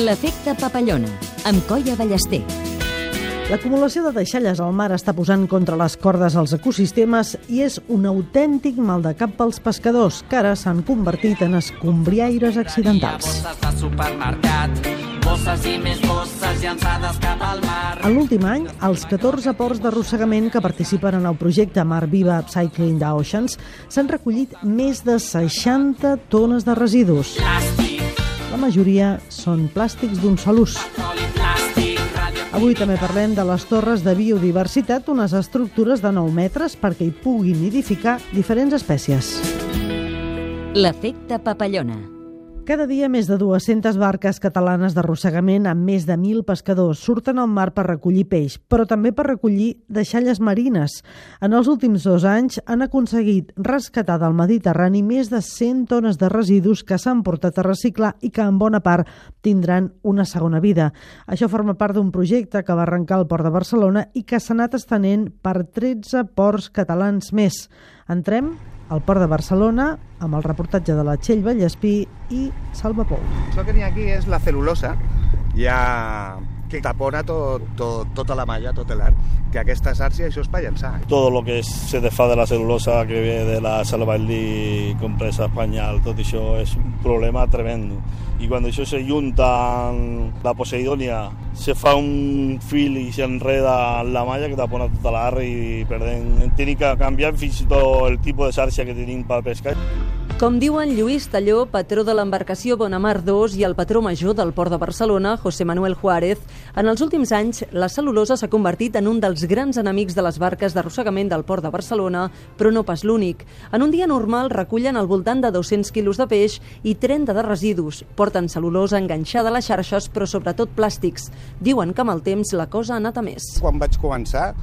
L'efecte papallona, amb Colla Ballester. L'acumulació de deixalles al mar està posant contra les cordes als ecosistemes i és un autèntic mal de cap pels pescadors, que ara s'han convertit en escombriaires accidentals. Bosses de supermercat, bosses i més bosses llançades cap al mar. En l'últim any, els 14 ports d'arrossegament que participen en el projecte Mar Viva Upcycling d'Oceans s'han recollit més de 60 tones de residus. La majoria són plàstics d'un sol ús. Avui també parlem de les torres de biodiversitat, unes estructures de 9 metres perquè hi puguin nidificar diferents espècies. L'efecte papallona. Cada dia més de 200 barques catalanes d'arrossegament amb més de 1.000 pescadors surten al mar per recollir peix, però també per recollir deixalles marines. En els últims dos anys han aconseguit rescatar del Mediterrani més de 100 tones de residus que s'han portat a reciclar i que en bona part tindran una segona vida. Això forma part d'un projecte que va arrencar al Port de Barcelona i que s'ha anat estenent per 13 ports catalans més. Entrem al Port de Barcelona amb el reportatge de la Txell Vallespí i Salva Pou. Això que n'hi ha aquí és la celulosa, ja que tapona tot, tot, tota la malla, tot l'art. Que aquesta sàrcia, això és per llançar. todo lo que se fa de la celulosa que ve de la salvallí, compresa pañal, tot això és un problema tremendo. I quan això se junta amb la Poseidonia, se fa un fil i s'enreda en la malla que tapona tota l'art i perdem. Tenim que canviar fins i tot el tipus de xarxa que tenim per pescar. Com diuen Lluís Talló, patró de l'embarcació Bonamar 2 i el patró major del Port de Barcelona, José Manuel Juárez, en els últims anys la cel·lulosa s'ha convertit en un dels grans enemics de les barques d'arrossegament del Port de Barcelona, però no pas l'únic. En un dia normal recullen al voltant de 200 quilos de peix i 30 de residus. Porten cel·lulosa enganxada a les xarxes, però sobretot plàstics. Diuen que amb el temps la cosa ha anat a més. Quan vaig començar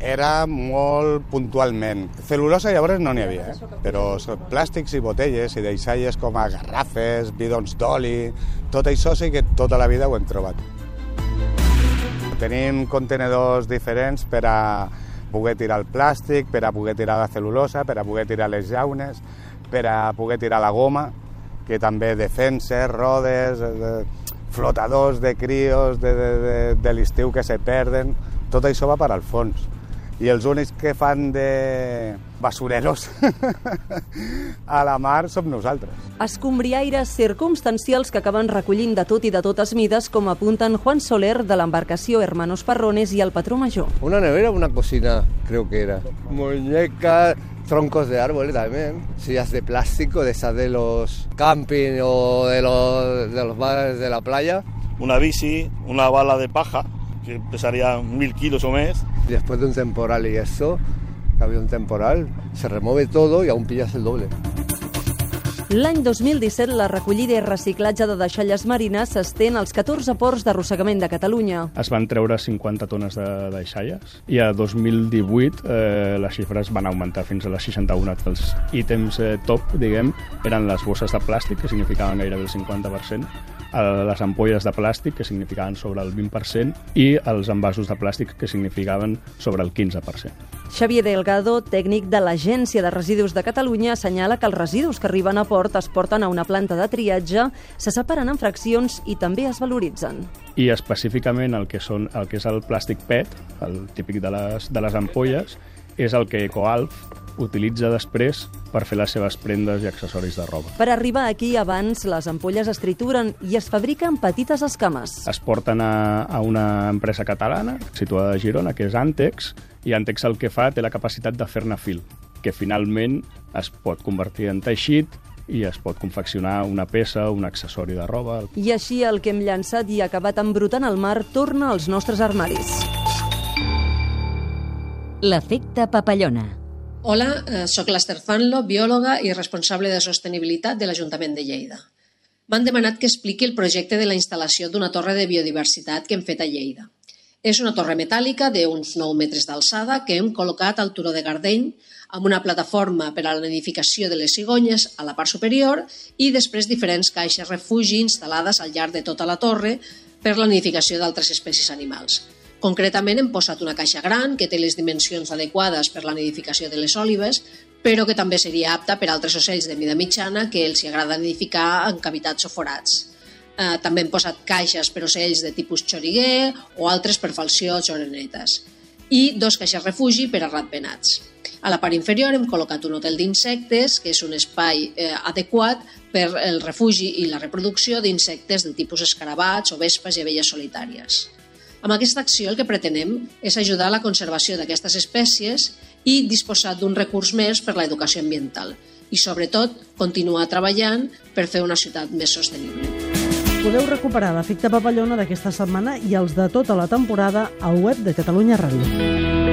era molt puntualment. Celulosa llavors no n'hi havia, eh? però plàstics i botelles i deixalles com a garrafes, bidons d'oli, tot això sí que tota la vida ho hem trobat. Tenim contenedors diferents per a poder tirar el plàstic, per a poder tirar la celulosa, per a poder tirar les llaunes, per a poder tirar la goma, que també defenses, rodes, eh, flotadors de crios de, de, de, de l'estiu que se perden, tot això va per al fons. I els únics que fan de basureros a la mar som nosaltres. Escombriaires circumstancials que acaben recollint de tot i de totes mides, com apunten Juan Soler de l'embarcació Hermanos Parrones i el patró major. Una nevera o una cocina, creo que era. Muñecas, troncos de árboles también, sillas de plástico, de esas de los camping o de los, de los bares de la playa. Una bici, una bala de paja, que pesaría mil kilos o més, Después de un temporal y eso, que un temporal, se remueve todo y aún pillas el doble. L'any 2017, la recollida i reciclatge de deixalles marines s'estén als 14 ports d'arrossegament de Catalunya. es van treure 50 tones de deixalles i a 2018 eh, les xifres van augmentar fins a les 61. Els ítems eh, top, diguem, eren les bosses de plàstic, que significaven gairebé el 50%, eh, les ampolles de plàstic, que significaven sobre el 20%, i els envasos de plàstic, que significaven sobre el 15%. Xavier Delgado, tècnic de l'Agència de Residus de Catalunya, assenyala que els residus que arriben a port es porten a una planta de triatge, se separen en fraccions i també es valoritzen. I específicament el que, són, el que és el plàstic PET, el típic de les, de les ampolles, és el que Ecoalf utilitza després per fer les seves prendes i accessoris de roba. Per arribar aquí, abans, les ampolles es trituren i es fabriquen petites escames. Es porten a, a una empresa catalana situada a Girona, que és Antex, i Antex el que fa té la capacitat de fer-ne fil, que finalment es pot convertir en teixit i es pot confeccionar una peça, un accessori de roba. I així el que hem llançat i acabat embrutant al mar torna als nostres armaris. L'efecte papallona. Hola, eh, sóc l'Ester Fanlo, biòloga i responsable de sostenibilitat de l'Ajuntament de Lleida. M'han demanat que expliqui el projecte de la instal·lació d'una torre de biodiversitat que hem fet a Lleida. És una torre metàl·lica d'uns 9 metres d'alçada que hem col·locat al turó de Gardeny amb una plataforma per a la nidificació de les cigonyes a la part superior i després diferents caixes refugi instal·lades al llarg de tota la torre per la d'altres espècies animals. Concretament hem posat una caixa gran que té les dimensions adequades per la nidificació de les òlives, però que també seria apta per altres ocells de mida mitjana que els agrada nidificar en cavitats o forats. Eh, també hem posat caixes per ocells de tipus xoriguer o altres per falciots o orenetes. I dos caixes refugi per a ratpenats. A la part inferior hem col·locat un hotel d'insectes, que és un espai eh, adequat per el refugi i la reproducció d'insectes del tipus escarabats o vespes i abelles solitàries. Amb aquesta acció el que pretenem és ajudar a la conservació d'aquestes espècies i disposar d'un recurs més per a l'educació ambiental i, sobretot, continuar treballant per fer una ciutat més sostenible. Podeu recuperar l'efecte papallona d'aquesta setmana i els de tota la temporada al web de Catalunya Ràdio.